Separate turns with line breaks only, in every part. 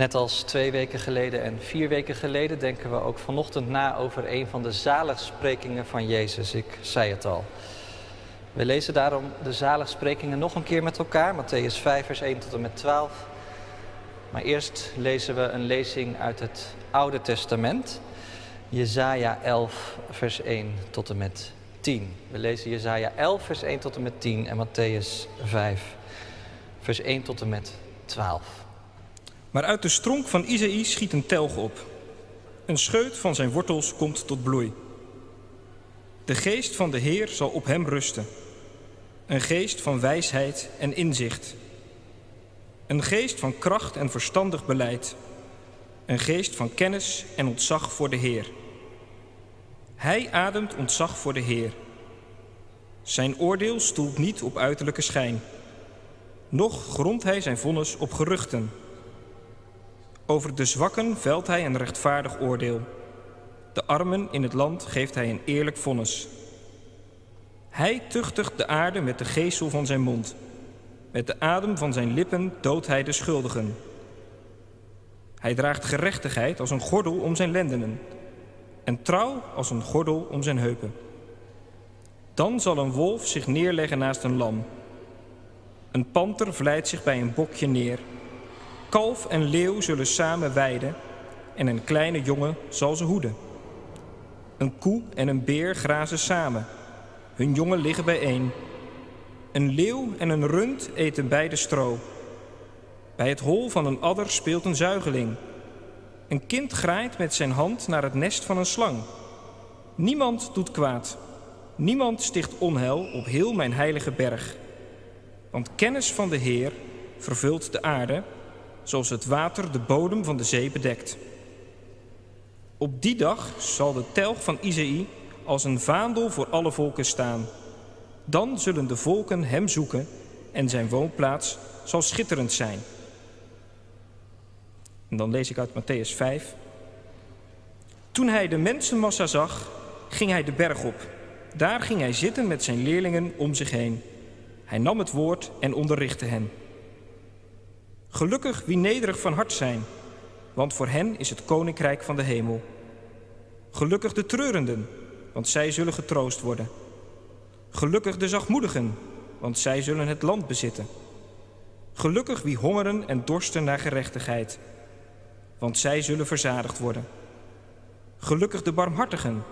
Net als twee weken geleden en vier weken geleden denken we ook vanochtend na over een van de zaligsprekingen van Jezus. Ik zei het al. We lezen daarom de zaligsprekingen nog een keer met elkaar, Matthäus 5, vers 1 tot en met 12. Maar eerst lezen we een lezing uit het Oude Testament, Jesaja 11, vers 1 tot en met 10. We lezen Jesaja 11, vers 1 tot en met 10 en Matthäus 5, vers 1 tot en met 12.
Maar uit de stronk van Isaïe schiet een telg op. Een scheut van zijn wortels komt tot bloei. De geest van de Heer zal op hem rusten. Een geest van wijsheid en inzicht. Een geest van kracht en verstandig beleid. Een geest van kennis en ontzag voor de Heer. Hij ademt ontzag voor de Heer. Zijn oordeel stoelt niet op uiterlijke schijn. Noch grondt hij zijn vonnis op geruchten. Over de zwakken velt hij een rechtvaardig oordeel. De armen in het land geeft hij een eerlijk vonnis. Hij tuchtigt de aarde met de geestel van zijn mond. Met de adem van zijn lippen doodt hij de schuldigen. Hij draagt gerechtigheid als een gordel om zijn lendenen en trouw als een gordel om zijn heupen. Dan zal een wolf zich neerleggen naast een lam. Een panter vlijt zich bij een bokje neer. Kalf en leeuw zullen samen weiden en een kleine jongen zal ze hoeden. Een koe en een beer grazen samen. Hun jongen liggen bijeen. Een leeuw en een rund eten beide stro. Bij het hol van een adder speelt een zuigeling. Een kind graait met zijn hand naar het nest van een slang. Niemand doet kwaad. Niemand sticht onheil op heel mijn heilige berg. Want kennis van de Heer vervult de aarde, zoals het water de bodem van de zee bedekt. Op die dag zal de telg van Isaïe als een vaandel voor alle volken staan. Dan zullen de volken hem zoeken en zijn woonplaats zal schitterend zijn. En dan lees ik uit Matthäus 5. Toen hij de mensenmassa zag, ging hij de berg op. Daar ging hij zitten met zijn leerlingen om zich heen. Hij nam het woord en onderrichtte hen. Gelukkig wie nederig van hart zijn, want voor hen is het koninkrijk van de hemel. Gelukkig de treurenden, want zij zullen getroost worden. Gelukkig de zachtmoedigen, want zij zullen het land bezitten. Gelukkig wie hongeren en dorsten naar gerechtigheid, want zij zullen verzadigd worden. Gelukkig de barmhartigen,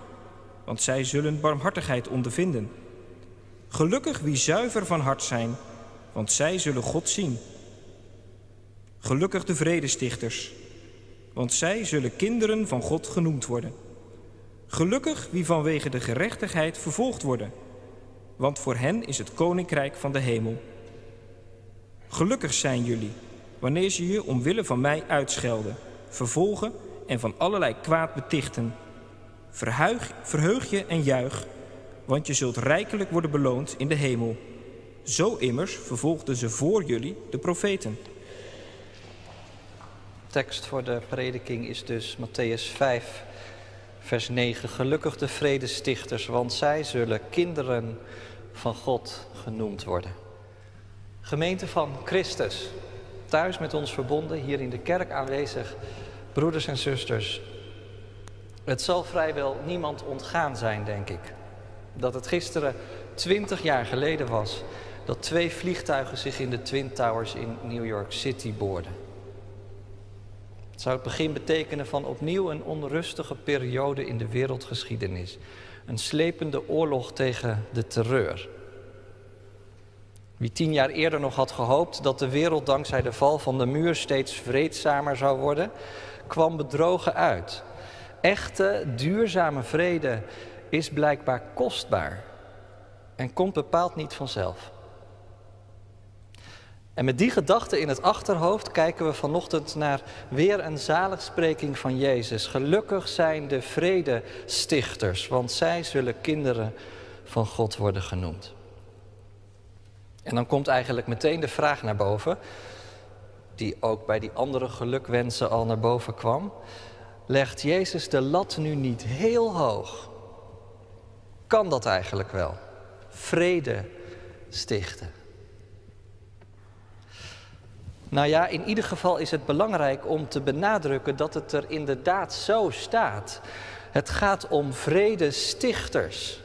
want zij zullen barmhartigheid ondervinden. Gelukkig wie zuiver van hart zijn, want zij zullen God zien. Gelukkig de vredestichters, want zij zullen kinderen van God genoemd worden. Gelukkig wie vanwege de gerechtigheid vervolgd worden, want voor hen is het koninkrijk van de hemel. Gelukkig zijn jullie wanneer ze je omwille van mij uitschelden vervolgen en van allerlei kwaad betichten. Verheug je en juich, want je zult rijkelijk worden beloond in de hemel. Zo immers vervolgden ze voor jullie de profeten.
Tekst voor de prediking is dus Matthäus 5, vers 9. Gelukkig de vredestichters, want zij zullen kinderen van God genoemd worden. Gemeente van Christus, thuis met ons verbonden, hier in de kerk aanwezig, broeders en zusters. Het zal vrijwel niemand ontgaan zijn, denk ik, dat het gisteren 20 jaar geleden was dat twee vliegtuigen zich in de Twin Towers in New York City boorden. Het zou het begin betekenen van opnieuw een onrustige periode in de wereldgeschiedenis. Een slepende oorlog tegen de terreur. Wie tien jaar eerder nog had gehoopt dat de wereld dankzij de val van de muur steeds vreedzamer zou worden, kwam bedrogen uit. Echte, duurzame vrede is blijkbaar kostbaar en komt bepaald niet vanzelf. En met die gedachte in het achterhoofd kijken we vanochtend naar weer een zaligspreking van Jezus. Gelukkig zijn de vredestichters, want zij zullen kinderen van God worden genoemd. En dan komt eigenlijk meteen de vraag naar boven, die ook bij die andere gelukwensen al naar boven kwam. Legt Jezus de lat nu niet heel hoog? Kan dat eigenlijk wel? Vrede stichten. Nou ja, in ieder geval is het belangrijk om te benadrukken dat het er inderdaad zo staat. Het gaat om vredestichters,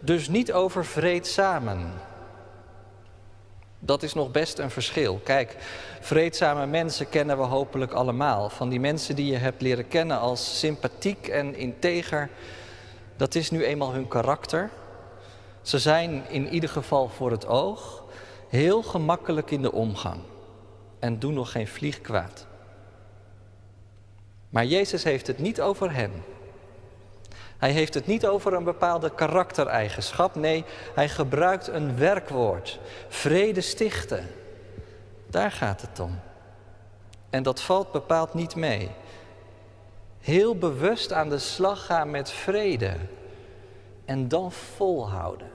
dus niet over vreedzamen. Dat is nog best een verschil. Kijk, vreedzame mensen kennen we hopelijk allemaal. Van die mensen die je hebt leren kennen als sympathiek en integer, dat is nu eenmaal hun karakter. Ze zijn in ieder geval voor het oog heel gemakkelijk in de omgang en doen nog geen vlieg kwaad. Maar Jezus heeft het niet over hen. Hij heeft het niet over een bepaalde karaktereigenschap. Nee, hij gebruikt een werkwoord. Vrede stichten. Daar gaat het om. En dat valt bepaald niet mee. Heel bewust aan de slag gaan met vrede. En dan volhouden.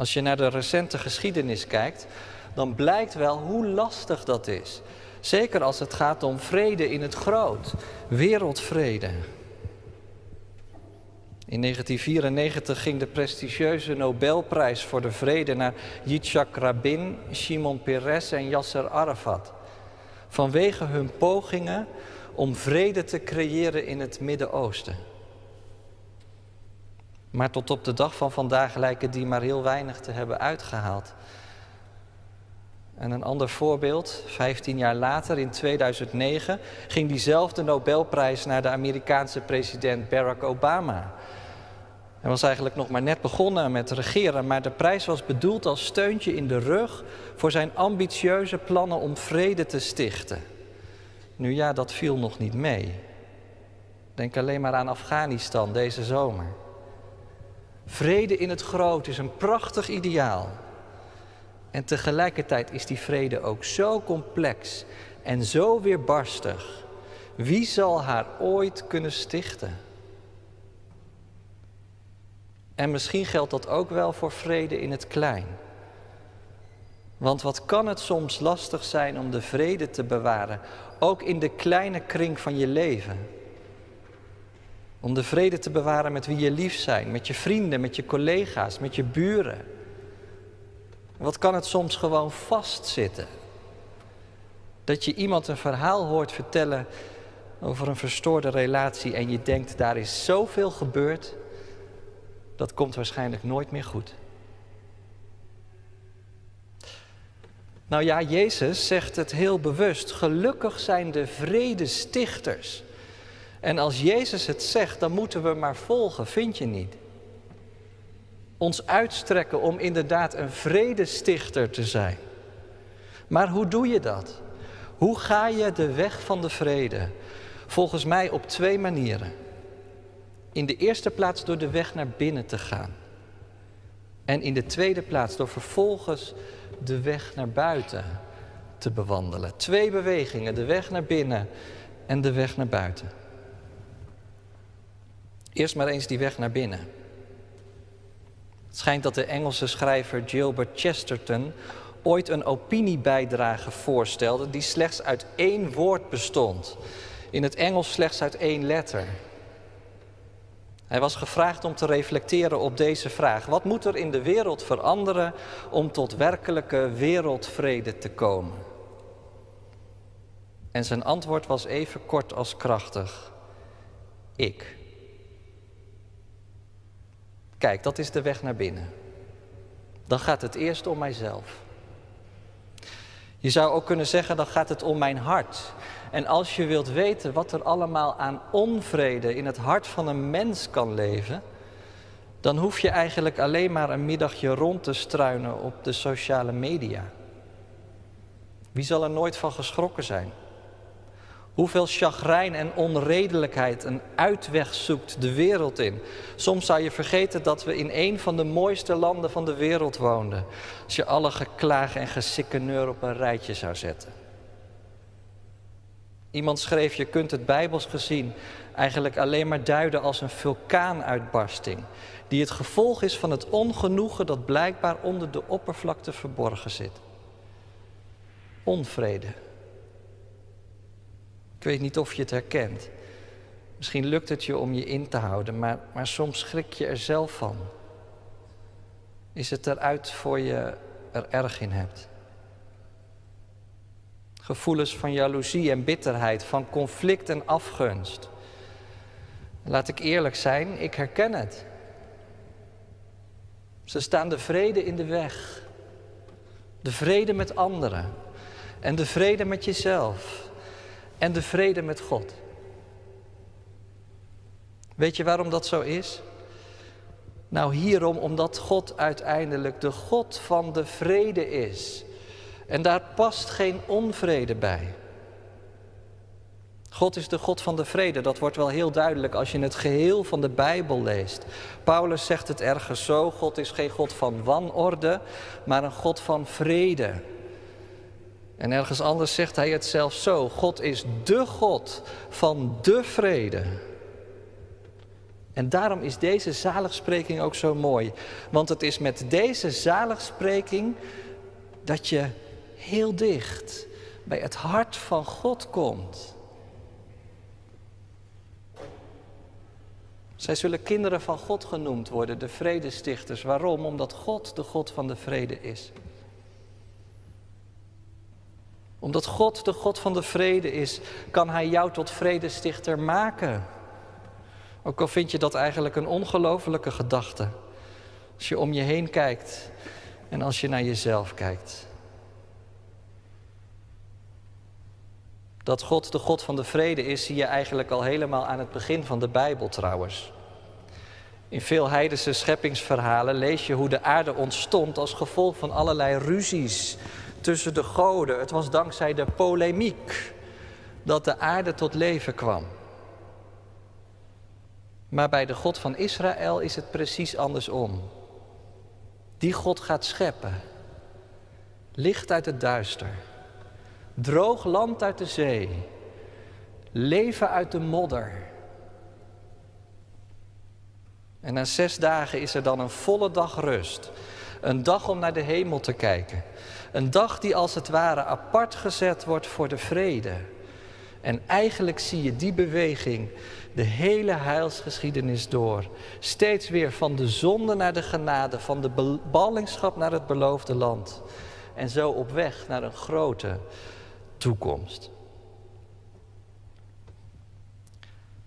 Als je naar de recente geschiedenis kijkt, dan blijkt wel hoe lastig dat is. Zeker als het gaat om vrede in het groot, wereldvrede. In 1994 ging de prestigieuze Nobelprijs voor de vrede naar Yitzhak Rabin, Shimon Peres en Yasser Arafat. Vanwege hun pogingen om vrede te creëren in het Midden-Oosten. Maar tot op de dag van vandaag lijken die maar heel weinig te hebben uitgehaald. En een ander voorbeeld, 15 jaar later, in 2009, ging diezelfde Nobelprijs naar de Amerikaanse president Barack Obama. Hij was eigenlijk nog maar net begonnen met regeren, maar de prijs was bedoeld als steuntje in de rug voor zijn ambitieuze plannen om vrede te stichten. Nu ja, dat viel nog niet mee. Denk alleen maar aan Afghanistan deze zomer. Vrede in het groot is een prachtig ideaal. En tegelijkertijd is die vrede ook zo complex en zo weerbarstig. Wie zal haar ooit kunnen stichten? En misschien geldt dat ook wel voor vrede in het klein. Want wat kan het soms lastig zijn om de vrede te bewaren, ook in de kleine kring van je leven? Om de vrede te bewaren met wie je lief zijn, met je vrienden, met je collega's, met je buren. Wat kan het soms gewoon vastzitten? Dat je iemand een verhaal hoort vertellen over een verstoorde relatie en je denkt, daar is zoveel gebeurd, dat komt waarschijnlijk nooit meer goed. Nou ja, Jezus zegt het heel bewust. Gelukkig zijn de vredestichters. En als Jezus het zegt, dan moeten we maar volgen, vind je niet? Ons uitstrekken om inderdaad een vredestichter te zijn. Maar hoe doe je dat? Hoe ga je de weg van de vrede? Volgens mij op twee manieren. In de eerste plaats door de weg naar binnen te gaan. En in de tweede plaats door vervolgens de weg naar buiten te bewandelen. Twee bewegingen, de weg naar binnen en de weg naar buiten. Eerst maar eens die weg naar binnen. Het schijnt dat de Engelse schrijver Gilbert Chesterton ooit een opiniebijdrage voorstelde die slechts uit één woord bestond. In het Engels slechts uit één letter. Hij was gevraagd om te reflecteren op deze vraag. Wat moet er in de wereld veranderen om tot werkelijke wereldvrede te komen? En zijn antwoord was even kort als krachtig. Ik. Kijk, dat is de weg naar binnen. Dan gaat het eerst om mijzelf. Je zou ook kunnen zeggen, dan gaat het om mijn hart. En als je wilt weten wat er allemaal aan onvrede in het hart van een mens kan leven, dan hoef je eigenlijk alleen maar een middagje rond te struinen op de sociale media. Wie zal er nooit van geschrokken zijn? Hoeveel chagrijn en onredelijkheid een uitweg zoekt de wereld in. Soms zou je vergeten dat we in een van de mooiste landen van de wereld woonden. Als je alle geklaag en gesikkeneur op een rijtje zou zetten. Iemand schreef, je kunt het bijbels gezien eigenlijk alleen maar duiden als een vulkaanuitbarsting. Die het gevolg is van het ongenoegen dat blijkbaar onder de oppervlakte verborgen zit. Onvrede, ik weet niet of je het herkent. Misschien lukt het je om je in te houden, maar, maar soms schrik je er zelf van. Is het eruit voor je er erg in hebt. Gevoelens van jaloezie en bitterheid, van conflict en afgunst. Laat ik eerlijk zijn, ik herken het. Ze staan de vrede in de weg. De vrede met anderen. En de vrede met jezelf. En de vrede met God. Weet je waarom dat zo is? Nou, hierom omdat God uiteindelijk de God van de vrede is. En daar past geen onvrede bij. God is de God van de vrede. Dat wordt wel heel duidelijk als je het geheel van de Bijbel leest. Paulus zegt het ergens zo: God is geen God van wanorde, maar een God van vrede. En ergens anders zegt hij het zelfs zo: God is de God van de vrede. En daarom is deze zaligspreking ook zo mooi. Want het is met deze zaligspreking dat je heel dicht bij het hart van God komt. Zij zullen kinderen van God genoemd worden, de vredestichters. Waarom? Omdat God de God van de vrede is. Omdat God de God van de vrede is, kan Hij jou tot vredestichter maken. Ook al vind je dat eigenlijk een ongelofelijke gedachte. Als je om je heen kijkt en als je naar jezelf kijkt. Dat God de God van de vrede is, zie je eigenlijk al helemaal aan het begin van de Bijbel trouwens. In veel heidense scheppingsverhalen lees je hoe de aarde ontstond als gevolg van allerlei ruzies tussen de goden. Het was dankzij de polemiek dat de aarde tot leven kwam. Maar bij de God van Israël is het precies andersom. Die God gaat scheppen. Licht uit het duister. Droog land uit de zee. Leven uit de modder. En na zes dagen is er dan een volle dag rust. Een dag om naar de hemel te kijken. Een dag die als het ware apart gezet wordt voor de vrede. En eigenlijk zie je die beweging de hele heilsgeschiedenis door. Steeds weer van de zonde naar de genade, van de ballingschap naar het beloofde land. En zo op weg naar een grote toekomst.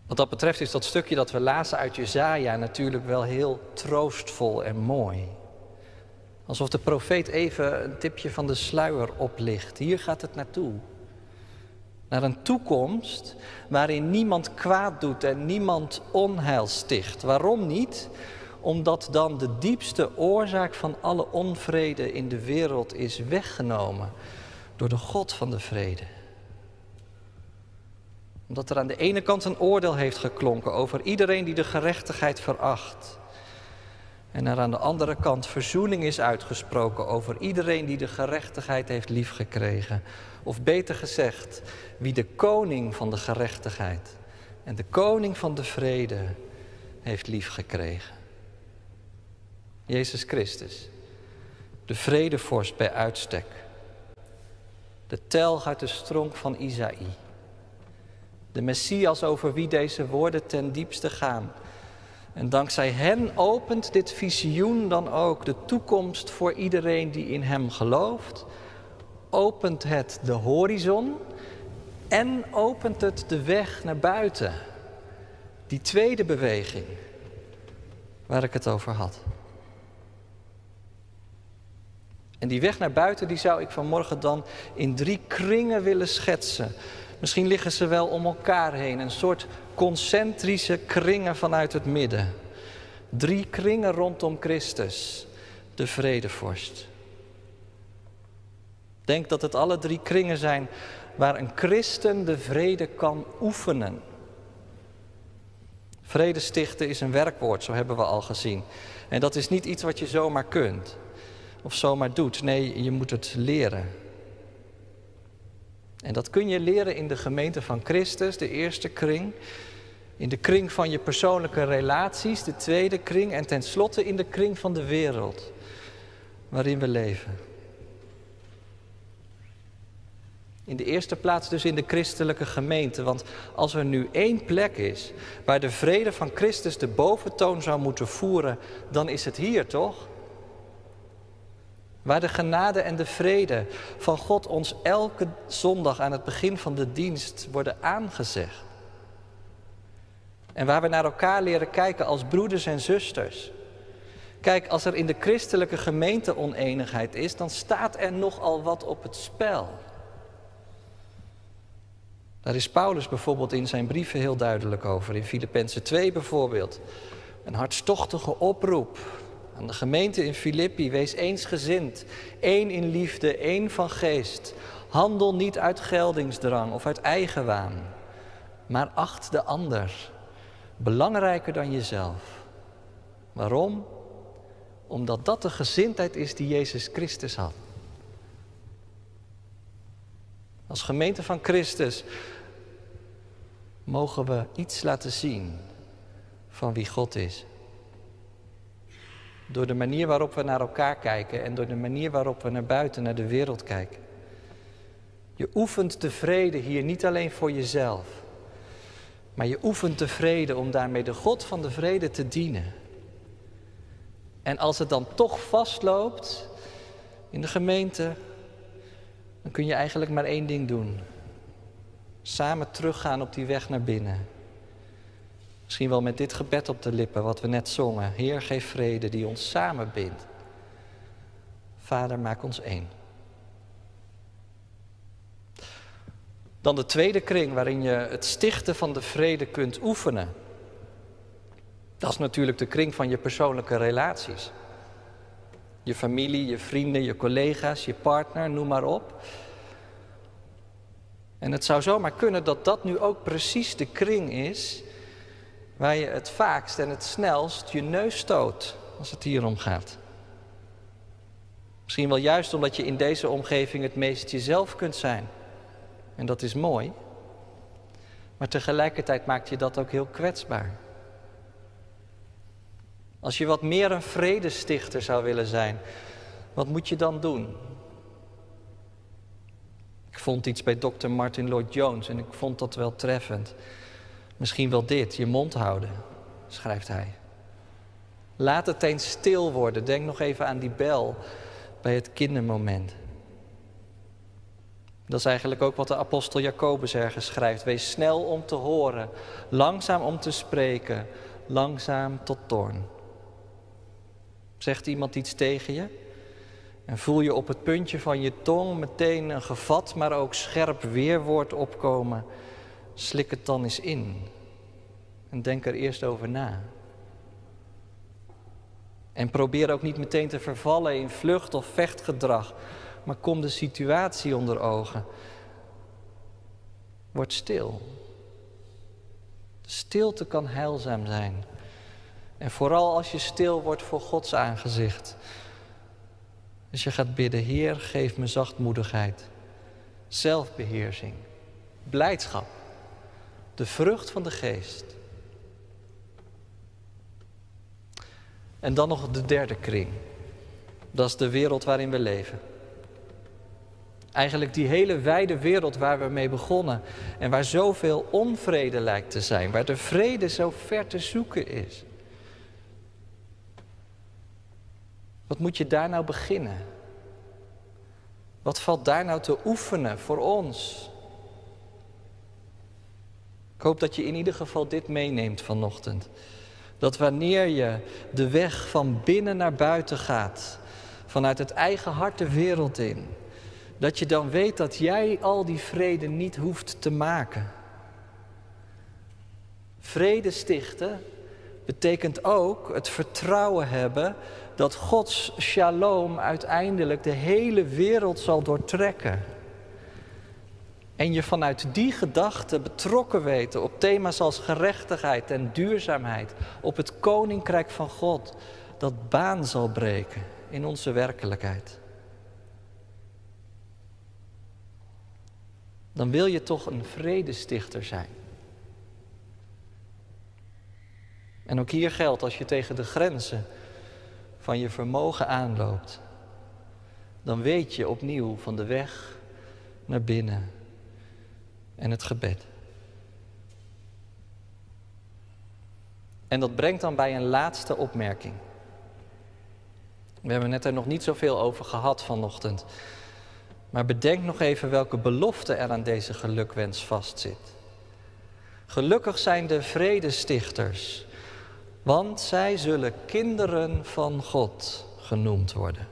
Wat dat betreft is dat stukje dat we lazen uit Jezaja natuurlijk wel heel troostvol en mooi. Alsof de profeet even een tipje van de sluier oplicht. Hier gaat het naartoe. Naar een toekomst waarin niemand kwaad doet en niemand onheil sticht. Waarom niet? Omdat dan de diepste oorzaak van alle onvrede in de wereld is weggenomen door de God van de vrede. Omdat er aan de ene kant een oordeel heeft geklonken over iedereen die de gerechtigheid veracht. En er aan de andere kant verzoening is uitgesproken over iedereen die de gerechtigheid heeft liefgekregen. Of beter gezegd, wie de koning van de gerechtigheid en de koning van de vrede heeft liefgekregen. Jezus Christus, de vredevorst bij uitstek. De telg uit de stronk van Isaïe. De Messias over wie deze woorden ten diepste gaan. En dankzij hen opent dit visioen dan ook de toekomst voor iedereen die in hem gelooft. Opent het de horizon en opent het de weg naar buiten. Die tweede beweging waar ik het over had. En die weg naar buiten, die zou ik vanmorgen dan in drie kringen willen schetsen. Misschien liggen ze wel om elkaar heen, een soort concentrische kringen vanuit het midden. Drie kringen rondom Christus, de vredevorst. Denk dat het alle drie kringen zijn waar een christen de vrede kan oefenen. Vrede stichten is een werkwoord, zo hebben we al gezien. En dat is niet iets wat je zomaar kunt of zomaar doet. Nee, je moet het leren. En dat kun je leren in de gemeente van Christus, de eerste kring. In de kring van je persoonlijke relaties, de tweede kring. En tenslotte in de kring van de wereld waarin we leven. In de eerste plaats dus in de christelijke gemeente. Want als er nu één plek is waar de vrede van Christus de boventoon zou moeten voeren, dan is het hier toch? Waar de genade en de vrede van God ons elke zondag aan het begin van de dienst worden aangezegd. En waar we naar elkaar leren kijken als broeders en zusters. Kijk, als er in de christelijke gemeente oneenigheid is, dan staat er nogal wat op het spel. Daar is Paulus bijvoorbeeld in zijn brieven heel duidelijk over. In Filippenzen 2 bijvoorbeeld. Een hartstochtige oproep aan de gemeente in Filippi. Wees eensgezind, één in liefde, één van geest. Handel niet uit geldingsdrang of uit eigenwaan, maar acht de ander belangrijker dan jezelf. Waarom? Omdat dat de gezindheid is die Jezus Christus had. Als gemeente van Christus mogen we iets laten zien van wie God is. Door de manier waarop we naar elkaar kijken en door de manier waarop we naar buiten, naar de wereld kijken. Je oefent de vrede hier niet alleen voor jezelf, maar je oefent de vrede om daarmee de God van de vrede te dienen. En als het dan toch vastloopt in de gemeente, dan kun je eigenlijk maar één ding doen. Samen teruggaan op die weg naar binnen. Misschien wel met dit gebed op de lippen, wat we net zongen. Heer, geef vrede die ons samen bindt. Vader, maak ons één. Dan de tweede kring waarin je het stichten van de vrede kunt oefenen. Dat is natuurlijk de kring van je persoonlijke relaties. Je familie, je vrienden, je collega's, je partner, noem maar op. En het zou zomaar kunnen dat dat nu ook precies de kring is waar je het vaakst en het snelst je neus stoot als het hier om gaat. Misschien wel juist omdat je in deze omgeving het meest jezelf kunt zijn. En dat is mooi. Maar tegelijkertijd maakt je dat ook heel kwetsbaar. Als je wat meer een vredestichter zou willen zijn, wat moet je dan doen? Ik vond iets bij Dr. Martin Lloyd Jones en ik vond dat wel treffend. Misschien wel dit, je mond houden, schrijft hij. Laat het eens stil worden. Denk nog even aan die bel bij het kindermoment. Dat is eigenlijk ook wat de apostel Jacobus ergens schrijft. Wees snel om te horen, langzaam om te spreken, langzaam tot toorn. Zegt iemand iets tegen je? En voel je op het puntje van je tong meteen een gevat, maar ook scherp weerwoord opkomen. Slik het dan eens in. En denk er eerst over na. En probeer ook niet meteen te vervallen in vlucht of vechtgedrag, maar kom de situatie onder ogen. Word stil. De stilte kan heilzaam zijn. En vooral als je stil wordt voor Gods aangezicht. Als je gaat bidden, Heer, geef me zachtmoedigheid, zelfbeheersing, blijdschap, de vrucht van de geest. En dan nog de derde kring. Dat is de wereld waarin we leven. Eigenlijk die hele wijde wereld waar we mee begonnen en waar zoveel onvrede lijkt te zijn, waar de vrede zo ver te zoeken is. Wat moet je daar nou beginnen? Wat valt daar nou te oefenen voor ons? Ik hoop dat je in ieder geval dit meeneemt vanochtend. Dat wanneer je de weg van binnen naar buiten gaat, vanuit het eigen hart de wereld in, dat je dan weet dat jij al die vrede niet hoeft te maken. Vrede stichten betekent ook het vertrouwen hebben dat Gods shalom uiteindelijk de hele wereld zal doortrekken. En je vanuit die gedachte betrokken weten op thema's als gerechtigheid en duurzaamheid, op het koninkrijk van God, dat baan zal breken in onze werkelijkheid. Dan wil je toch een vredestichter zijn. En ook hier geldt, als je tegen de grenzen van je vermogen aanloopt, dan weet je opnieuw van de weg naar binnen en het gebed. En dat brengt dan bij een laatste opmerking. We hebben het er nog niet zoveel over gehad vanochtend. Maar bedenk nog even welke belofte er aan deze gelukwens vastzit. Gelukkig zijn de vredestichters, want zij zullen kinderen van God genoemd worden.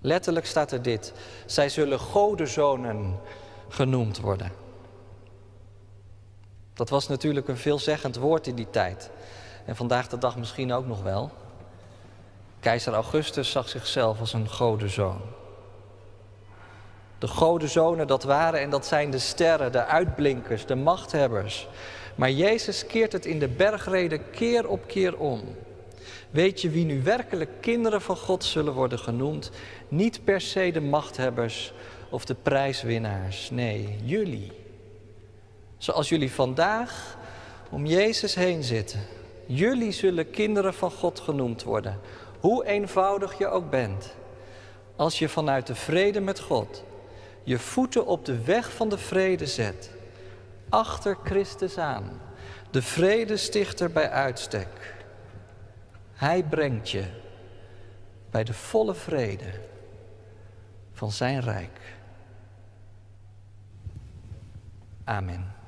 Letterlijk staat er dit: zij zullen godenzonen genoemd worden. Dat was natuurlijk een veelzeggend woord in die tijd. En vandaag de dag misschien ook nog wel. Keizer Augustus zag zichzelf als een godenzoon. De godenzonen, dat waren en dat zijn de sterren, de uitblinkers, de machthebbers. Maar Jezus keert het in de bergreden keer op keer om. Weet je wie nu werkelijk kinderen van God zullen worden genoemd? Niet per se de machthebbers of de prijswinnaars. Nee, jullie. Zoals jullie vandaag om Jezus heen zitten. Jullie zullen kinderen van God genoemd worden. Hoe eenvoudig je ook bent. Als je vanuit de vrede met God je voeten op de weg van de vrede zet. Achter Christus aan. De vredestichter bij uitstek. Hij brengt je bij de volle vrede van zijn rijk. Amen.